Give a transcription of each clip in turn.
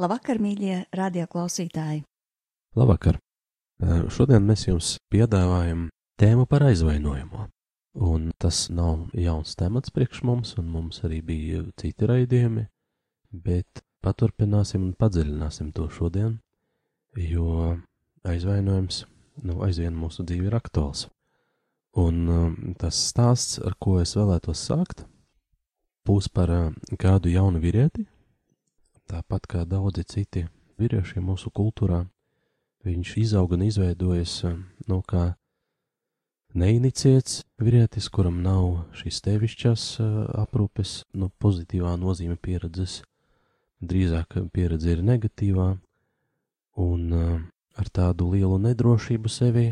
Labvakar, mīļie radioklausītāji! Labvakar! Eh, Šodien mēs jums piedāvājam tēmu par aizvainojumu. Un tas nav jauns temats priekš mums, un mums arī bija citi raidījumi, bet paturpināsim un padziļināsim to šodien, jo aizvainojums nu, aizvien mūsu dzīve ir aktuāls. Un um, tas stāsts, ar ko es vēlētos sākt, būs par uh, kādu jaunu vīrieti, tāpat kā daudzi citi vīrieši mūsu kultūrā. Viņš izauga un izveidojas uh, no kā neiniciēts vīrietis, kuram nav šīs tevišķās uh, aprūpes, no pozitīvā nozīme pieredzes, drīzāk pieredze ir negatīvā, un uh, ar tādu lielu nedrošību sevī,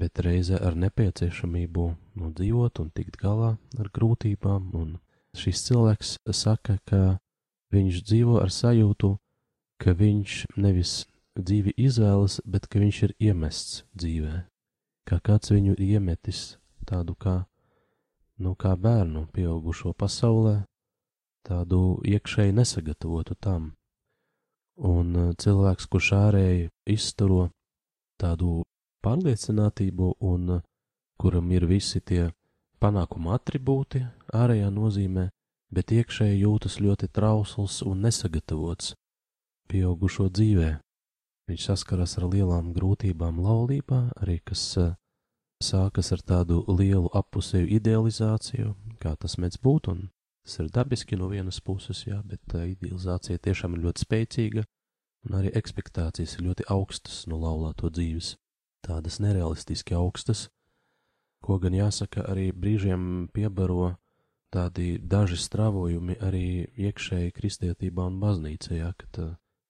bet reizē ar nepieciešamību nu, dzīvot un tikt galā ar grūtībām. Un šis cilvēks saka, ka viņš dzīvo ar sajūtu, ka viņš nevis dzīvi izvēlas, bet ka viņš ir iemests dzīvē, kā kāds viņu ir iemetis tādu kā, nu, kā bērnu pieaugušo pasaulē, tādu iekšēji nesagatavotu tam. Un cilvēks, kurš ārēji izturo tādu pārliecinātību un uh, kuram ir visi tie panākuma attribūti ārējā nozīmē, bet iekšēji jūtas ļoti trausls un nesagatavots pieaugušo dzīvē. Viņš saskaras ar lielām grūtībām laulībā, arī kas uh, sākas ar tādu lielu apusēju idealizāciju, kā tas mēdz būt, un tas ir dabiski no vienas puses, jā, bet uh, idealizācija tiešām ir ļoti spēcīga, un arī ekspektācijas ir ļoti augstas no laulāto dzīves tādas nerealistiski augstas, ko gan jāsaka arī brīžiem piebaro tādi daži stravojumi arī iekšēji kristietībā un baznīcā, jā, ka tā,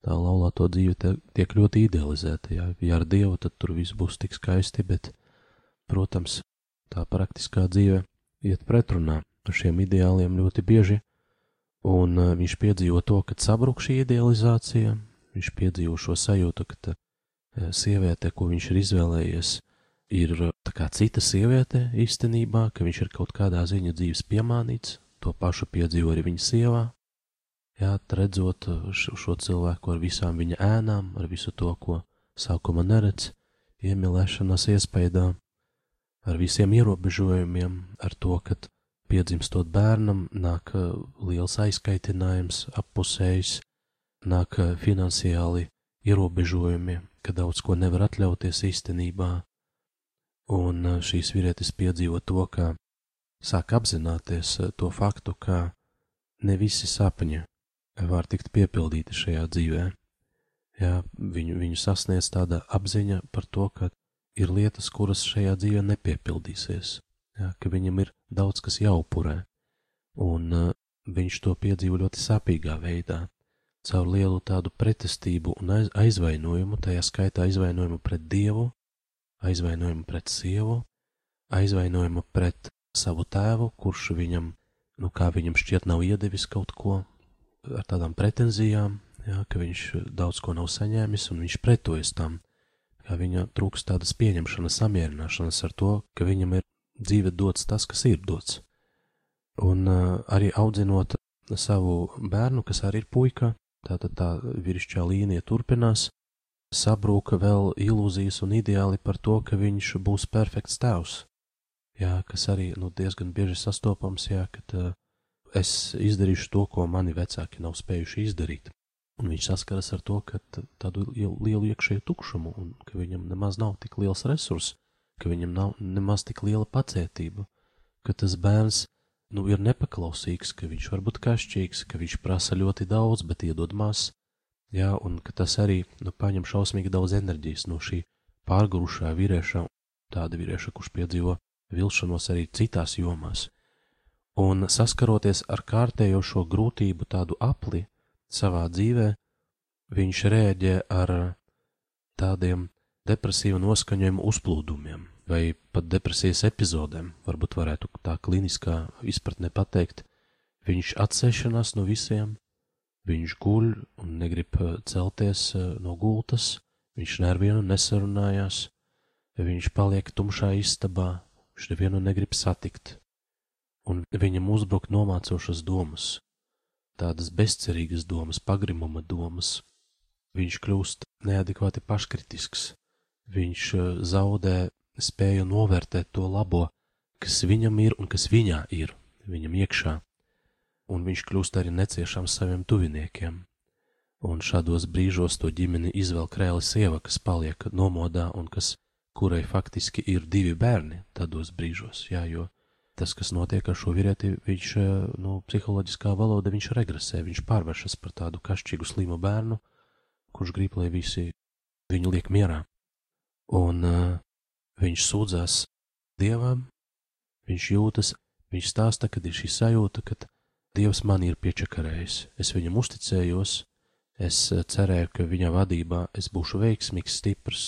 tā laulāto dzīve te, tiek ļoti idealizēta, jā, ja ar Dievu tad tur viss būs tik skaisti, bet, protams, tā praktiskā dzīve iet pretrunā ar šiem ideāliem ļoti bieži, un uh, viņš piedzīvo to, kad sabruk šī idealizācija, viņš piedzīvo šo sajūtu, ka tā, Eh, sieviete, ko viņš ir izvēlējies, ir cita sieviete īstenībā, ka viņš ir kaut kādā ziņā dzīves piemānīts, to pašu piedzīvo arī viņa sievā. Jā, redzot eh, šo, šo cilvēku ar visām viņa ēnām, ar visu to, ko sākuma neredz, iemīlēšanās iespējā, ar visiem ierobežojumiem, ar to, ka piedzimstot bērnam, nāk liels aizkaitinājums, appusējs, nāk finansiāli ierobežojumi, ka daudz ko nevar atļauties īstenībā, un uh, šīs vīrietis piedzīvo to, ka sāk apzināties uh, to faktu, ka ne visi sapņi var tikt piepildīti šajā dzīvē. Jā, viņu, viņu sasniedz tāda apziņa par to, ka ir lietas, kuras šajā dzīvē nepiepildīsies, jā, ka viņam ir daudz kas jāupurē, un uh, viņš to piedzīvo ļoti sāpīgā veidā. Caur lielu tādu pretestību un aiz, aizvainojumu, tajā skaitā aizvainojumu pret Dievu, aizvainojumu pret sievu, aizvainojumu pret savu tēvu, kurš viņam, nu kā viņam šķiet, nav iedevis kaut ko ar tādām pretenzijām, jā, ka viņš daudz ko nav saņēmis un viņš pretojas tam, kā viņa trūks tādas pieņemšanas, samierināšanas ar to, ka viņam ir dzīve dots tas, kas ir dots. Un uh, arī audzinot savu bērnu, kas arī ir puika, Tātad tā vīrišķā līnija turpinās, sabrūka vēl ilūzijas un ideāli par to, ka viņš būs perfekts tēvs. Jā, kas arī nu, diezgan bieži sastopams, jā, kad uh, es izdarīšu to, ko mani vecāki nav spējuši izdarīt. Un viņš saskaras ar to, ka tādu lielu iekšēju tukšumu, un ka viņam nemaz nav tik liels resurs, ka viņam nav nemaz tik liela pacietība, ka tas bērns nu, ir nepaklausīgs, ka viņš var būt kašķīgs, ka viņš prasa ļoti daudz, bet iedod maz, jā, un ka tas arī, nu, paņem šausmīgi daudz enerģijas no šī pārgurušā vīrieša, tāda vīrieša, kurš piedzīvo vilšanos arī citās jomās. Un saskaroties ar kārtējo šo grūtību tādu apli savā dzīvē, viņš rēģē ar tādiem depresīvu noskaņojumu uzplūdumiem vai pat depresijas epizodēm, varbūt varētu tā kliniskā izpratnē pateikt. Viņš atsēšanās no visiem, viņš guļ un negrib eh, celties eh, no gultas, viņš nevienu nesarunājās, viņš paliek tumšā istabā, viņš nevienu negrib satikt, un viņam uzbruk nomācošas domas, tādas bezcerīgas domas, pagrimuma domas. Viņš kļūst neadekvāti paškritisks, viņš eh, zaudē spēju novērtēt to labo, kas viņam ir un kas viņā ir, viņam iekšā, un viņš kļūst arī neciešams saviem tuviniekiem. Un šādos brīžos to ģimeni izvelk reāli sieva, kas paliek nomodā un kas, kurai faktiski ir divi bērni tādos brīžos, jā, jo tas, kas notiek ar šo vīrieti, viņš, eh, nu, psiholoģiskā valoda, viņš regresē, viņš pārvēršas par tādu kašķīgu slimu bērnu, kurš grib, lai visi viņu liek mierā. Un uh, viņš sūdzās Dievam, viņš jūtas, viņš stāsta, kad ir šī sajūta, ka Dievs man ir piečakarējis, es viņam uzticējos, es uh, cerēju, ka viņa vadībā es būšu veiksmīgs, stiprs,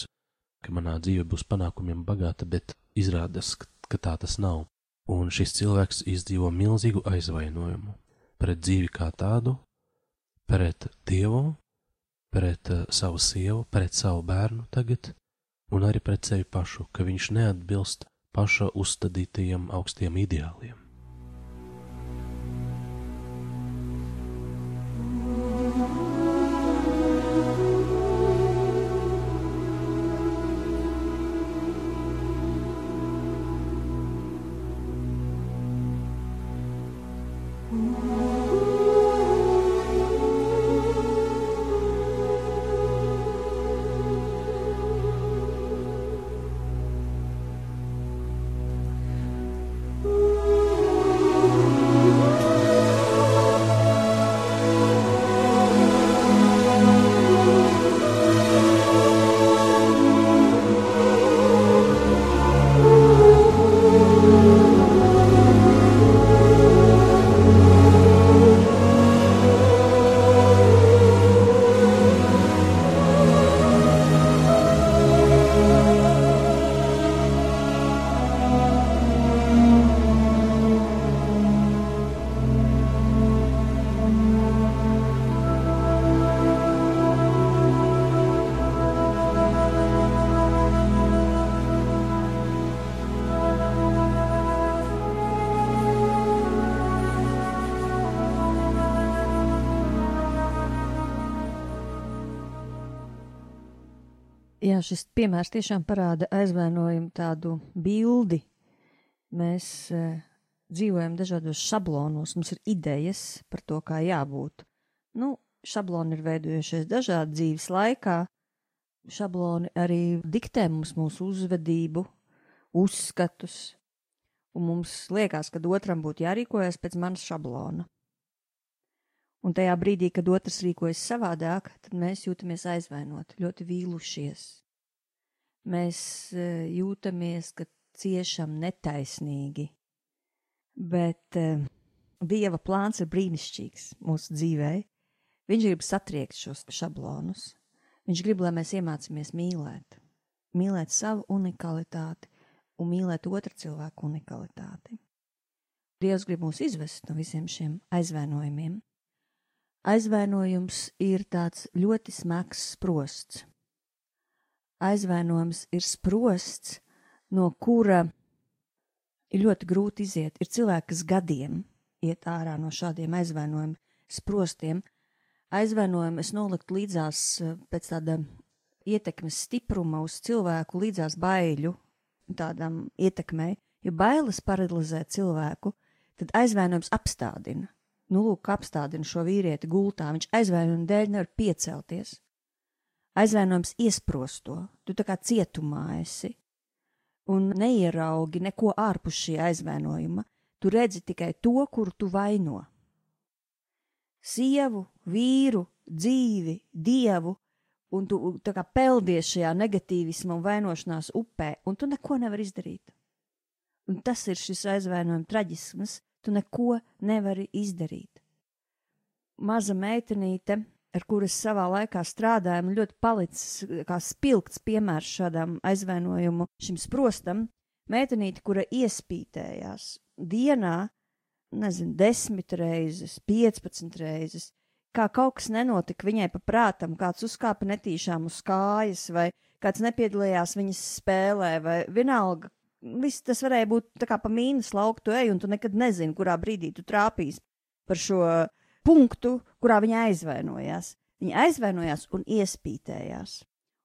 ka manā dzīve būs panākumiem bagāta, bet izrādās, ka, tā tas nav. Un šis cilvēks izdzīvo milzīgu aizvainojumu pret dzīvi kā tādu, pret Dievu pret uh, savu sievu, pret savu bērnu tagad, un arī pret sevi pašu, ka viņš neatbilst paša uzstādītajiem augstiem ideāliem. Šis piemērs tiešām parāda aizvainojumu tādu bildi. Mēs e, dzīvojam dažādos šablonos, mums ir idejas par to, kā jābūt. Nu, šabloni ir veidojušies dažādi dzīves laikā. Šabloni arī diktē mums mūsu uzvedību, uzskatus, un mums liekas, ka otram būtu jārīkojas pēc manas šablona. Un tajā brīdī, kad otrs rīkojas savādāk, tad mēs jūtamies aizvainoti, ļoti vīlušies. Mēs e, jūtamies, ka ciešam netaisnīgi, bet uh, Dieva plāns ir brīnišķīgs mūsu dzīvē. Viņš grib satriekt šos šablonus. Viņš grib, lai mēs iemācāmies mīlēt, mīlēt savu unikalitāti un mīlēt otru cilvēku unikalitāti. Dievs grib mūs izvest no visiem šiem aizvainojumiem Aizvainojums ir tāds ļoti smags sprosts. Aizvainojums ir sprosts, no kura ir ļoti grūti iziet. Ir cilvēki, kas gadiem iet ārā no šādiem aizvainojumu sprostiem. Aizvainojumu es noliktu līdzās eh, pēc tāda ietekmes stipruma uz cilvēku, līdzās baiļu tādam ietekmei. Ja bailes paralizē cilvēku, tad aizvainojums apstādina Nu, lūk, apstādina šo vīrieti gultā, viņš aizvainojuma dēļ nevar piecelties. Aizvainojums iesprosto, tu tā kā cietumā esi, un neieraugi neko ārpus šī aizvainojuma, tu redzi tikai to, kuru tu vaino. Sievu, vīru, dzīvi, dievu, un tu tā kā peldies šajā negatīvisma un vainošanās upē, un tu neko nevari izdarīt. Un tas ir šis aizvainojuma traģisms, tu neko nevari izdarīt. Maza meitenīte, ar kuras savā laikā strādājām, ļoti palicis kā spilgts piemērs šādam aizvainojumu šim sprostam. Meitenīte, kura iespītējās dienā, nezinu, desmit reizes, piecpadsmit reizes, kā kaut kas nenotika viņai pa prātam, kāds uzkāpa netīšām uz kājas, vai kāds nepiedalījās viņas spēlē, vai vienalga. Viss tas varēja būt tā kā pa mīnus lauku, tu ej, un tu nekad nezini, kurā brīdī tu trāpīs par šo punktu, kurā viņa aizvainojās. Viņa aizvainojās un iespītējās.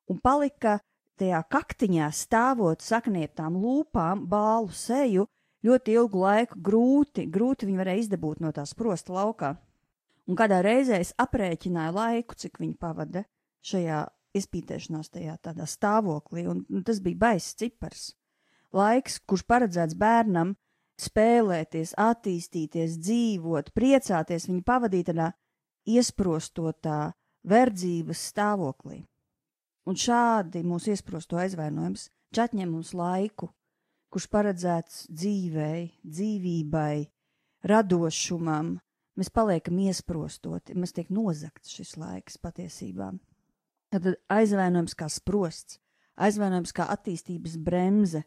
Un palika tajā kaktiņā stāvot saknieptām lūpām, bālu seju, ļoti ilgu laiku grūti, grūti viņa varēja izdabūt no tās prosta laukā. Un kādā reizē es aprēķināju laiku, cik viņa pavada šajā izpītēšanās, tajā tādā stāvoklī, un tas bija baiss cipars. Laiks, kurš paredzēts bērnam spēlēties, attīstīties, dzīvot, priecāties, viņa pavadīja tādā iesprostotā verdzības stāvoklī. Un šādi mūsu iesprosto aizvainojums čatņem mums laiku, kurš paredzēts dzīvei, dzīvībai, radošumam, mēs paliekam iesprostoti, mēs tiek nozagts šis laiks patiesībā. Tad aizvainojums kā sprosts, aizvainojums kā attīstības bremze,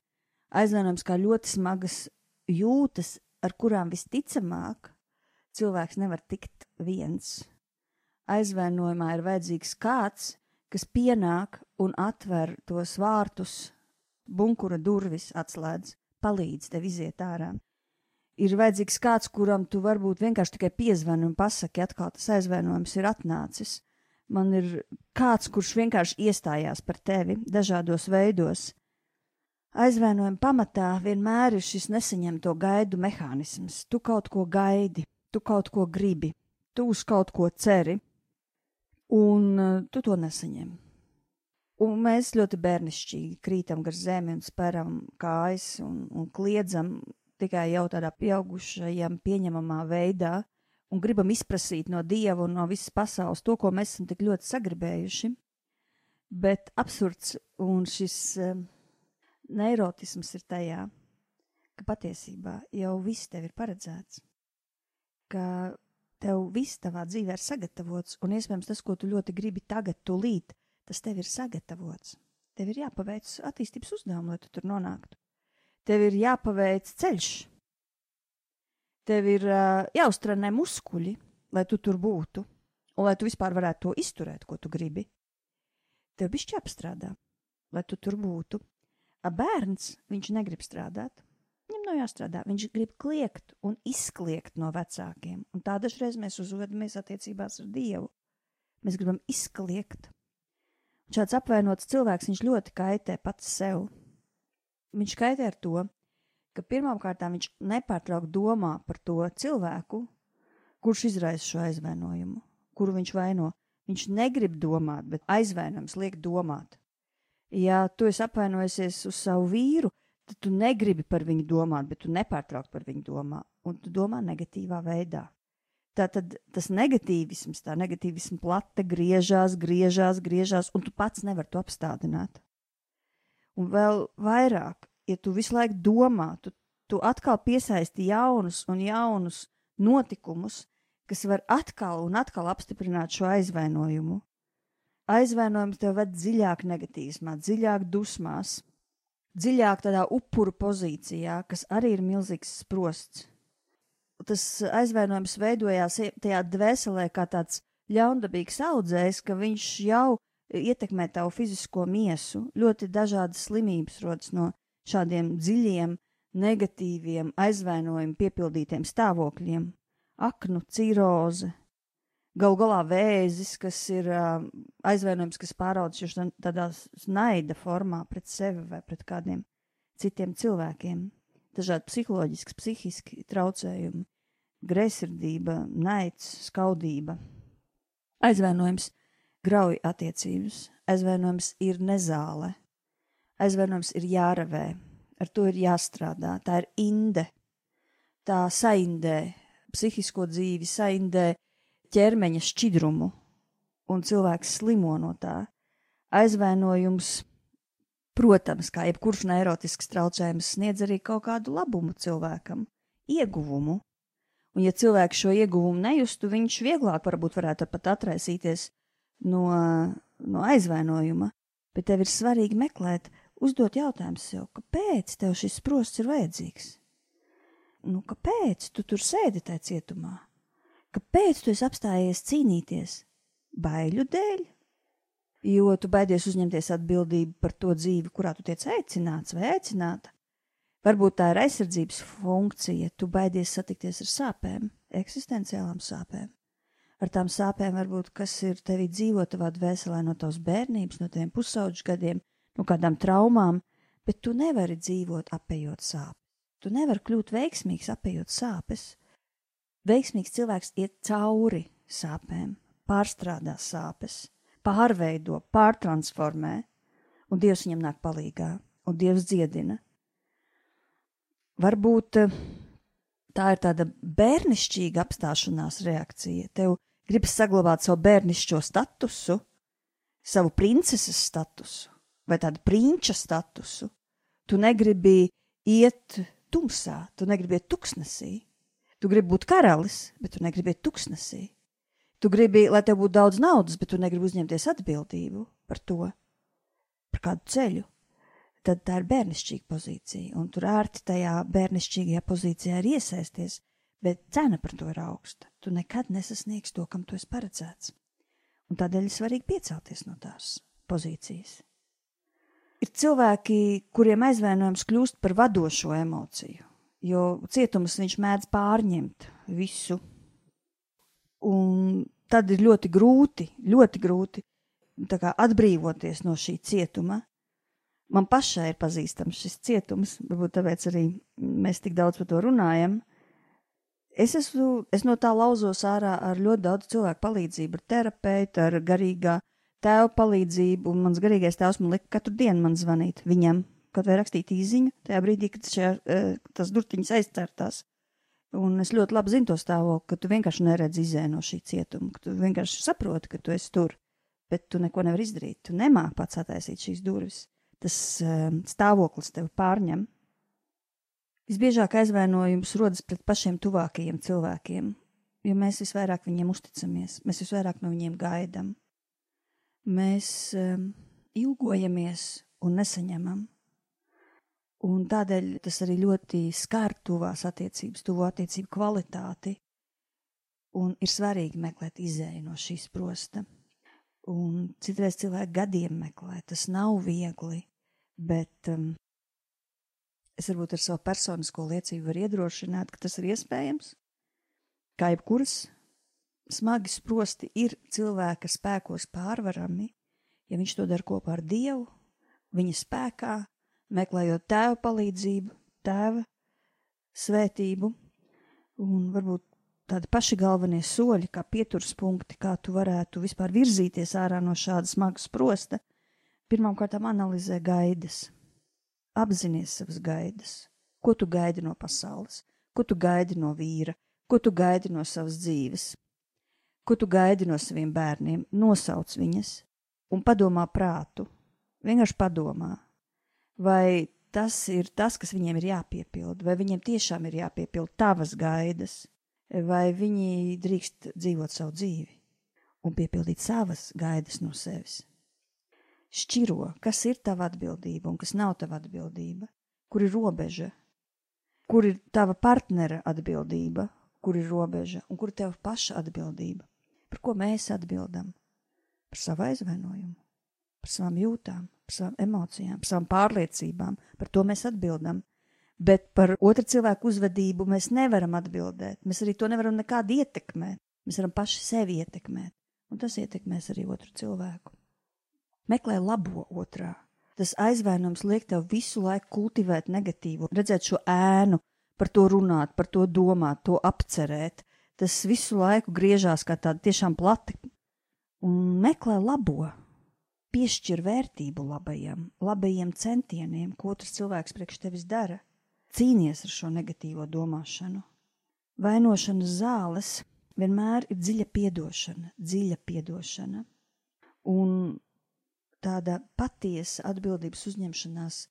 aizvainojums kā ļoti smagas jūtas, ar kurām visticamāk cilvēks nevar tikt viens. Aizvainojumā ir vajadzīgs kāds, kas pienāk un atver tos vārtus, bunkura durvis atslēdz, palīdz tev iziet ārā ir vajadzīgs kāds, kuram tu varbūt vienkārši tikai piezvani un pasaki, atkal tas aizvainojums ir atnācis. Man ir kāds, kurš vienkārši iestājās par tevi dažādos veidos. Aizvainojuma pamatā vienmēr ir šis nesaņemto gaidu mehānisms. Tu kaut ko gaidi, tu kaut ko gribi, tu uz kaut ko ceri, un uh, tu to nesaņem. Un mēs ļoti bērnišķīgi krītam gar zemi un speram kājas un, un kliedzam tikai jau tādā pieaugušajam pieņemamā veidā un gribam izprasīt no Dieva un no visas pasaules to, ko mēs esam tik ļoti sagribējuši. Bet absurds un šis um, neirotisms ir tajā, ka patiesībā jau viss tev ir paredzēts, ka tev viss tavā dzīvē ir sagatavots, un iespējams tas, ko tu ļoti gribi tagad, tūlīt, tas tev ir sagatavots. Tev ir jāpaveic attīstības uzdevumu, lai tu tur nonāktu tev ir jāpaveic ceļš. Tev ir uh, jāuztrenē muskuļi, lai tu tur būtu, un lai tu vispār varētu to izturēt, ko tu gribi. Tev bišķi jāpastrādā, lai tu tur būtu. Bērns, viņš negrib strādāt. Viņam nav jāstrādā, viņš grib kliegt un izkliegt no vecākiem. Un tā dažreiz mēs uzvedamies attiecībās ar Dievu. Mēs gribam izkliegt. Un šāds apvainots cilvēks, ļoti kaitē pats sev viņš kaitē ar to, ka pirmkārt viņš nepārtraukti domā par to cilvēku, kurš izraisa šo aizvainojumu, kuru viņš vaino. Viņš negrib domāt, bet aizvainojums liek domāt. Ja tu esi apvainojusies uz savu vīru, tad tu negribi par viņu domāt, bet tu nepārtraukti par viņu domā, un tu domā negatīvā veidā. Tā tad tas negatīvisms, tā negatīvisma plate griežās, griežās, griežās, un tu pats nevari to apstādināt. Un vēl vairāk, ja tu visu laiku domā, tu, tu atkal piesaisti jaunus un jaunus notikumus, kas var atkal un atkal apstiprināt šo aizvainojumu. Aizvainojums tev ved dziļāk negatīvumā, dziļāk dusmās, dziļāk tādā upuru pozīcijā, kas arī ir milzīgs sprosts. Tas aizvainojums veidojās tajā dvēselē kā tāds ļaundabīgs audzējs, ka viņš jau ietekmē tavu fizisko miesu. Ļoti dažādas slimības rodas no šādiem dziļiem, negatīviem, aizvainojumu piepildītiem stāvokļiem - aknu, ciroze, gal galā vēzis, kas ir uh, aizvainojums, kas pāraudzis tādā naida formā pret sevi vai pret kādiem citiem cilvēkiem. Dažādi psiholoģiski, psihiski traucējumi, greizsirdība, naids, skaudība. Aizvainojums grauj attiecības. Aizvainojums ir nezāle. Aizvainojums ir jārevē, ar to ir jāstrādā. Tā ir inde. Tā saindē psihisko dzīvi, saindē ķermeņa šķidrumu, un cilvēks slimo no tā. Aizvainojums, protams, kā jebkurš neirotisks traucējums, sniedz arī kaut kādu labumu cilvēkam, ieguvumu. Un, ja cilvēks šo ieguvumu nejustu, viņš vieglāk varbūt varētu pat atraisīties no, no aizvainojuma. Bet tev ir svarīgi meklēt, uzdot jautājumu sev, kāpēc tev šis sprosts ir vajadzīgs? Nu, kāpēc tu tur sēdi tajā cietumā? Kāpēc tu esi apstājies cīnīties? Baiļu dēļ? Jo tu baidies uzņemties atbildību par to dzīvi, kurā tu tiec aicināts vai aicināta. Varbūt tā ir aizsardzības funkcija, tu baidies satikties ar sāpēm, eksistenciālām sāpēm. Ar tām sāpēm varbūt, kas ir tevī dzīvo tavā dvēselē no tavas bērnības, no tiem pusauģu gadiem, no kādām traumām, bet tu nevari dzīvot apējot sāpes. Tu nevari kļūt veiksmīgs apējot sāpes. Veiksmīgs cilvēks iet cauri sāpēm, pārstrādā sāpes, pārveido, pārtransformē, un Dievs viņam nāk palīgā, un Dievs dziedina – Varbūt eh, tā ir tāda bērnišķīga apstāšanās reakcija. Tev gribas saglabāt savu bērnišķo statusu, savu princeses statusu vai tādu prinča statusu. Tu negribi iet tumsā, tu negribi iet tuksnesī. Tu gribi būt karalis, bet tu negribi iet tuksnesī. Tu gribi, lai tev būtu daudz naudas, bet tu negribi uzņemties atbildību par to, par kādu ceļu tad tā ir bērnišķīga pozīcija, un tur ērti tajā bērnišķīgajā pozīcijā ir iesaisties, bet cena par to ir augsta. Tu nekad nesasniegsi to, kam tu esi paredzēts. Un tādēļ ir svarīgi piecelties no tās pozīcijas. Ir cilvēki, kuriem aizvainojums kļūst par vadošo emociju, jo cietums viņš mēdz pārņemt visu. Un tad ir ļoti grūti, ļoti grūti atbrīvoties no šī cietuma, man pašai ir pazīstams šis cietums, varbūt tāpēc arī mēs tik daudz par to runājam. Es, esmu, es no tā lauzos ārā ar ļoti daudz cilvēku palīdzību, ar terapeitu, ar garīgā tēva palīdzību, mans garīgais tēvs man lika katru dienu man zvanīt viņam, kaut vai rakstīt īziņu, tajā brīdī, kad šajā, eh, tas durtiņas aizcērtās. Un es ļoti labi zinu to stāvokli, ka tu vienkārši neredzi izē no šī cietuma, ka tu vienkārši saproti, ka tu esi tur, bet tu neko nevari izdarīt. Tu nemāki pats attaisīt šīs durvis tas ehm, stāvoklis tevi pārņem. Visbiežāk aizvainojums rodas pret pašiem tuvākajiem cilvēkiem, jo mēs visvairāk viņiem uzticamies, mēs visvairāk no viņiem gaidām. Mēs um, ilgojamies un nesaņemam. Un tādēļ tas arī ļoti skar tuvās attiecības, tuvo attiecību kvalitāti. Un ir svarīgi meklēt izēju no šīs prosta. Un citreiz cilvēki gadiem meklē, tas nav viegli bet um, es varbūt ar savu personisko liecību varu iedrošināt, ka tas ir iespējams. Kā jebkuras smagi sprosti ir cilvēka spēkos pārvarami, ja viņš to dara kopā ar Dievu, viņa spēkā, meklējot tēva palīdzību, tēva svētību, un varbūt tādi paši galvenie soļi, kā pieturas punkti, kā tu varētu vispār virzīties ārā no šāda smaga sprosta, Pirmkārt, analizē gaidas. Apzinies savas gaidas. Ko tu gaidi no pasaules? Ko tu gaidi no vīra? Ko tu gaidi no savas dzīves? Ko tu gaidi no saviem bērniem? Nosauc viņas un padomā prātu. Vienkārši padomā, vai tas ir tas, kas viņiem ir jāpiepilda, vai viņiem tiešām ir jāpiepilda tavas gaidas, vai viņi drīkst dzīvot savu dzīvi un piepildīt savas gaidas no sevis? Šķiro, kas ir tava atbildība un kas nav tava atbildība, kur ir robeža, kur ir tava partnera atbildība, kur ir robeža un kur ir teva paša atbildība. Par ko mēs atbildam? Par savu aizvainojumu, par savām jūtām, par savām emocijām, par savām pārliecībām. Par to mēs atbildam. Bet par otru cilvēku uzvedību mēs nevaram atbildēt. Mēs arī to nevaram nekādi ietekmēt. Mēs varam paši sevi ietekmēt, un tas ietekmēs arī otru cilvēku meklē labo otrā. Tas aizvainojums liek tev visu laiku kultivēt negatīvu, redzēt šo ēnu, par to runāt, par to domāt, to apcerēt. Tas visu laiku griežās kā tāda tiešām plati un meklē labo. Piešķir vērtību labajam, labajiem centieniem, ko otrs cilvēks priekš tevis dara. Cīnies ar šo negatīvo domāšanu. Vainošanas zāles vienmēr ir dziļa piedošana, dziļa piedošana. Un tāda patiesa atbildības uzņemšanās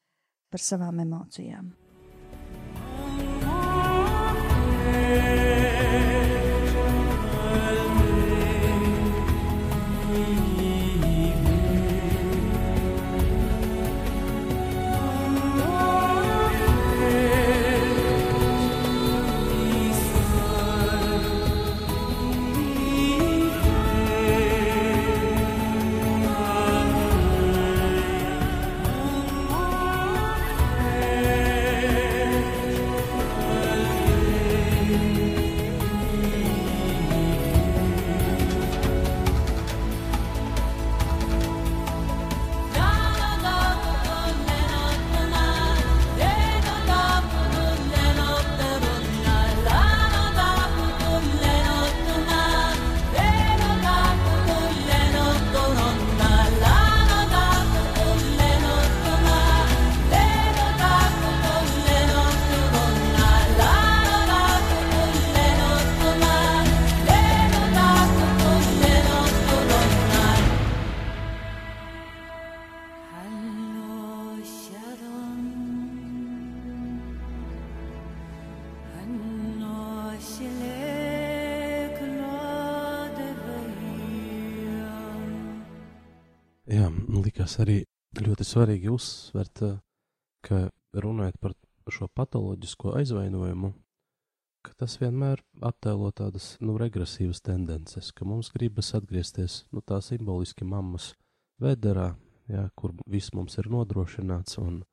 par savām emocijām. Yeah. Arī ļoti svarīgi uzsvert, eh, ka runājot par šo patoloģisko aizvainojumu, ka tas vienmēr attēlo tādas nu, regresīvas tendences, ka mums gribas atgriezties nu, tā simboliski mammas vederā, jā, kur viss mums ir nodrošināts un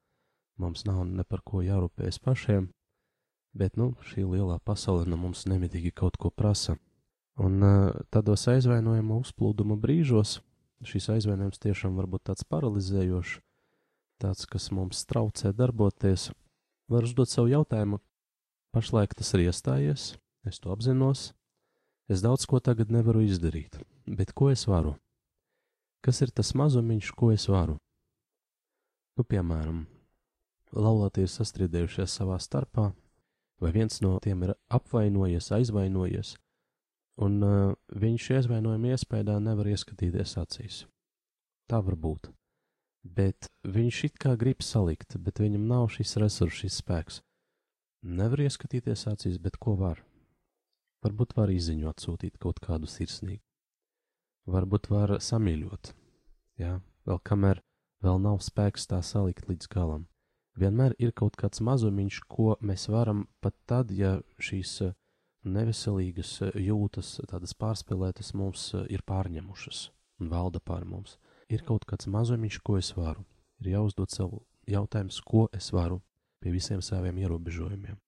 mums nav ne par ko jārūpējas pašiem, bet nu, šī lielā pasaule no mums nemitīgi kaut ko prasa. Un uh, tādos aizvainojuma uzplūduma brīžos šis aizvainojums tiešām var būt tāds paralizējošs, tāds, kas mums traucē darboties. Var uzdot savu jautājumu, pašlaik tas ir iestājies, es to apzinos, es daudz ko tagad nevaru izdarīt, bet ko es varu? Kas ir tas mazumiņš, ko es varu? Nu, piemēram, laulātie ir sastrīdējušies savā starpā, vai viens no tiem ir apvainojies, aizvainojies, un uh, viņš iesvainojuma iespējā nevar ieskatīties acīs. Tā var būt. Bet viņš it kā grib salikt, bet viņam nav šis resurs, šis spēks. Nevar ieskatīties acīs, bet ko var? Varbūt var izziņu atsūtīt kaut kādu sirsnīgu. Varbūt var samīļot, jā, vēl kamēr vēl nav spēks tā salikt līdz galam. Vienmēr ir kaut kāds mazumiņš, ko mēs varam pat tad, ja šīs uh, neveselīgas eh, jūtas, tādas pārspīlētas mums eh, ir pārņemušas un valda pār mums. Ir kaut kāds mazumiņš, ko es varu. Ir jāuzdod sev jautājums, ko es varu pie visiem saviem ierobežojumiem.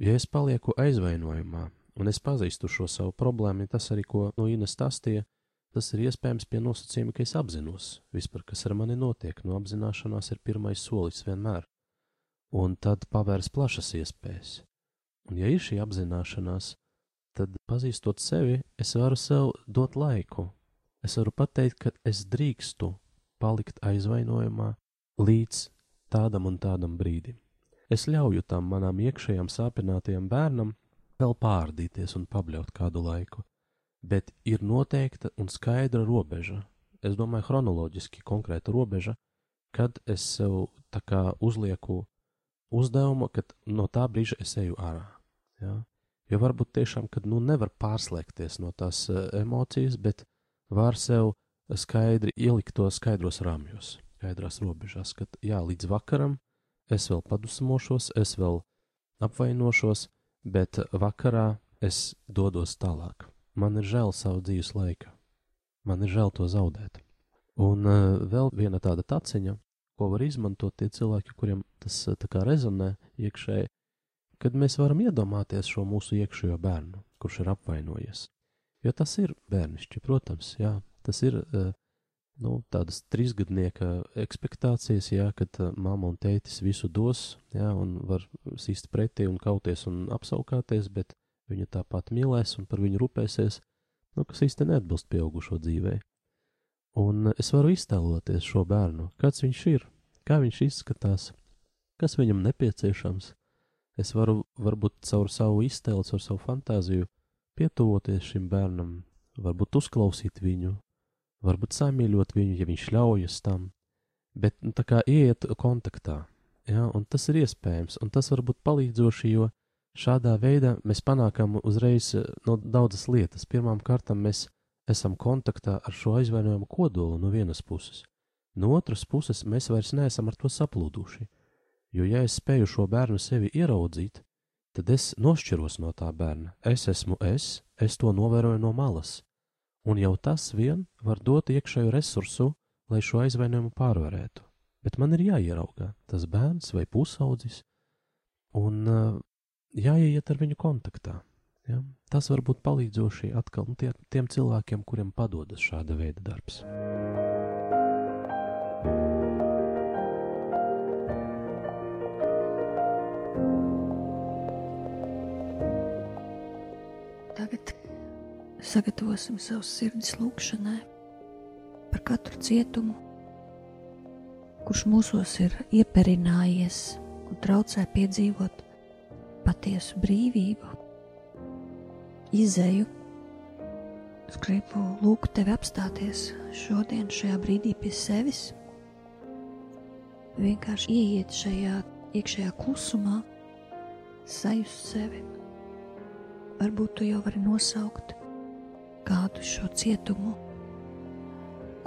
Ja es palieku aizvainojumā, un es pazīstu šo savu problēmu, tas arī, ko no Ines stāstīja, tas ir iespējams pie nosacījuma, ka es apzinos vispār, kas ar mani notiek. No apzināšanās ir pirmais solis vienmēr, un tad pavērs plašas iespējas. Un, ja ir šī apzināšanās, tad, pazīstot sevi, es varu sev dot laiku. Es varu pateikt, ka es drīkstu palikt aizvainojumā līdz tādam un tādam brīdim. Es ļauju tam manam iekšējam sāpinātajam bērnam vēl pārdīties un pabļaut kādu laiku, bet ir noteikta un skaidra robeža. Es domāju, chronoloģiski konkrēta robeža, kad es sev tā kā uzlieku uzdevumu, ka no tā brīža es eju ārā. Ja? Jo varbūt tiešām, kad nu nevar pārslēgties no tās uh, emocijas, bet var sev skaidri ielikt to skaidros rāmjos, skaidrās robežās, ka jā, līdz vakaram es vēl padusmošos, es vēl apvainošos, bet vakarā es dodos tālāk. Man ir žēl savu dzīves laika, man ir žēl to zaudēt. Un uh, vēl viena tāda taciņa, ko var izmantot tie cilvēki, kuriem tas kā rezonē iekšēji, kad mēs varam iedomāties šo mūsu iekšējo bērnu, kurš ir apvainojies. Jo tas ir bērnišķi, protams, jā, tas ir eh, nu, tādas trīsgadnieka expectācijas, jā, kad eh, mamma un tētis visu dos, jā, un var sīst pretī un kauties un apsaukāties, bet viņu tāpat mīlēs un par viņu rūpēsies, nu, kas īsti neatbilst pieaugušo dzīvei. Un es varu iztēloties šo bērnu, kāds viņš ir, kā viņš izskatās, kas viņam nepieciešams. Es varu varbūt caur savu iztēli, caur savu fantāziju pietuvoties šim bērnam, varbūt uzklausīt viņu, varbūt samīļot viņu, ja viņš ļaujas tam, bet nu, tā kā ieiet kontaktā, ja, un tas ir iespējams, un tas var būt palīdzoši, jo šādā veidā mēs panākam uzreiz eh, no daudzas lietas. Pirmām kārtām mēs esam kontaktā ar šo aizvainojumu kodolu no vienas puses. No otras puses, mēs vairs neesam ar to saplūduši. Jo, ja es spēju šo bērnu sevi ieraudzīt, tad es nošķiros no tā bērna. Es esmu es, es to novēroju no malas. Un jau tas vien var dot iekšēju resursu, lai šo aizvainojumu pārvarētu. Bet man ir jāieraugā tas bērns vai pusaudzis, un uh, jāiet ar viņu kontaktā. Ja? Tas var būt palīdzoši atkal nu, tie, tiem cilvēkiem, kuriem padodas šāda veida darbs. Sagatavosim savus sirdis lūgšanai par katru cietumu, kurš mūsos ir ieperinājies un traucē piedzīvot patiesu brīvību, izēju. Es gribu lūgt tevi apstāties šodien, šajā brīdī pie sevis. Vienkārši ieiet šajā iekšējā klusumā, sajust sevi. Varbūt tu jau vari nosaukt kādu šo cietumu,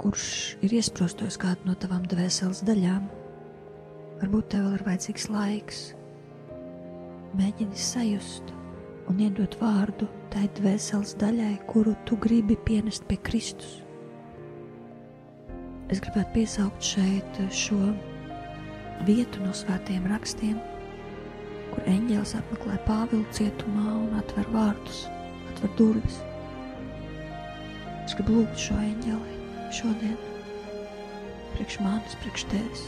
kurš ir iesprostojis kādu no tavām dvēseles daļām. Varbūt tev vēl ir vajadzīgs laiks, mēģini sajust un iedot vārdu tai dvēseles daļai, kuru tu gribi pienest pie Kristus. Es gribētu piesaukt šeit šo vietu no svētiem rakstiem, kur eņģēlis apmeklē Pāvilu cietumā un atver vārdus, atver durvis. Es gribu lūgt šo eņģeli šodien, priekš manis, priekš tevis,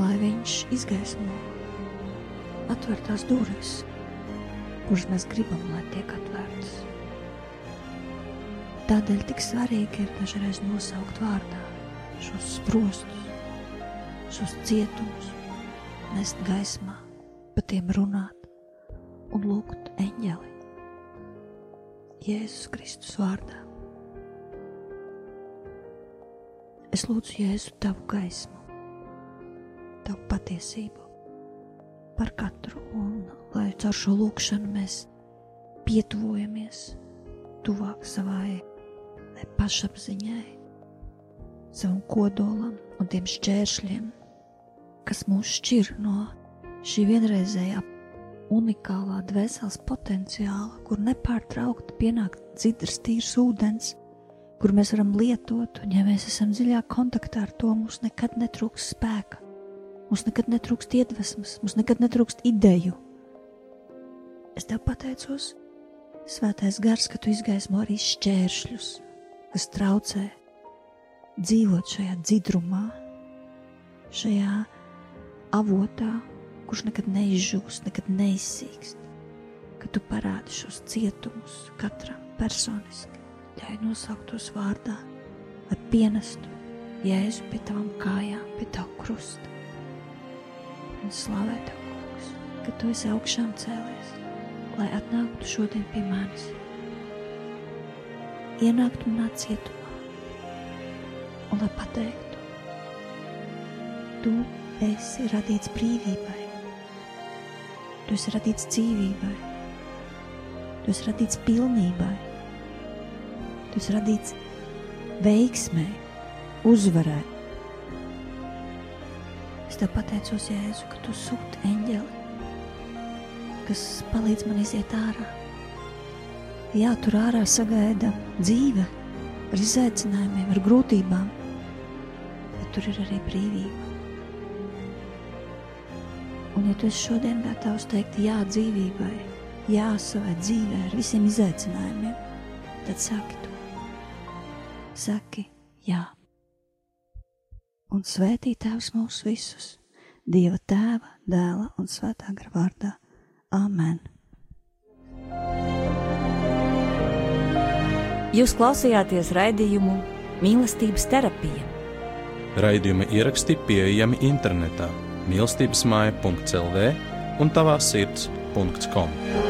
lai viņš izgaismo atvērtās durvis, kuras mēs gribam, lai tiek atvērtas. Tādēļ tik svarīgi ir dažreiz nosaukt vārdā šos sprostus, šos cietumus, nest gaismā, pa tiem runāt un lūgt eņģeli. Jēzus Kristus vārdā. Es lūdzu Jēzu tavu gaismu, tavu patiesību, par katru, un lai caur šo lūkšanu mēs pietuvojamies tuvāk savai pašapziņai, savam kodolam un tiem šķēršļiem, kas mūs šķir no šī vienreizējā unikālā dvēseles potenciāla, kur nepārtraukti pienāk dzidrs, tīrs ūdens, kur mēs varam lietot, un ja mēs esam dziļā kontaktā ar to, mums nekad netrūks spēka Mums nekad netrūkst iedvesmas, mums nekad netrūkst ideju. Es tev pateicos, Svētais Gars, ka tu izgaismo arī šķēršļus, kas traucē dzīvot šajā dzidrumā, šajā avotā, kurš nekad neizžūs, nekad neizsīkst. Ka tu parādi šos cietumus katram personiski, ļauj nosaukt tos vārdā, lai pienestu Jēzu pie tavām kājām, pie tavu krusta un slavē Tev, Kungs, ka Tu esi augšām cēlies, lai atnāktu šodien pie manis, ienāktu manā cietumā un lai pateiktu, Tu esi radīts brīvībai, Tu esi radīts dzīvībai, Tu esi radīts pilnībai, Tu esi radīts veiksmē, uzvarai tev pateicos, Jēzu, ka tu sūti eņģeli, kas palīdz man iziet ārā. Jā, tur ārā sagaida dzīve ar izaicinājumiem, ar grūtībām, bet tur ir arī brīvība. Un, ja tu esi šodien gatavs teikt jā dzīvībai, jā savai dzīvē ar visiem izaicinājumiem, tad saki to. Saki jā un svētī Tēvs mūs visus, Dieva Tēva, Dēla un Svētā gara vārdā. Āmen! Jūs klausījāties raidījumu Mīlestības terapija. Raidījuma ieraksti pieejami internetā mīlestības māja.clv un tavā sirds.com.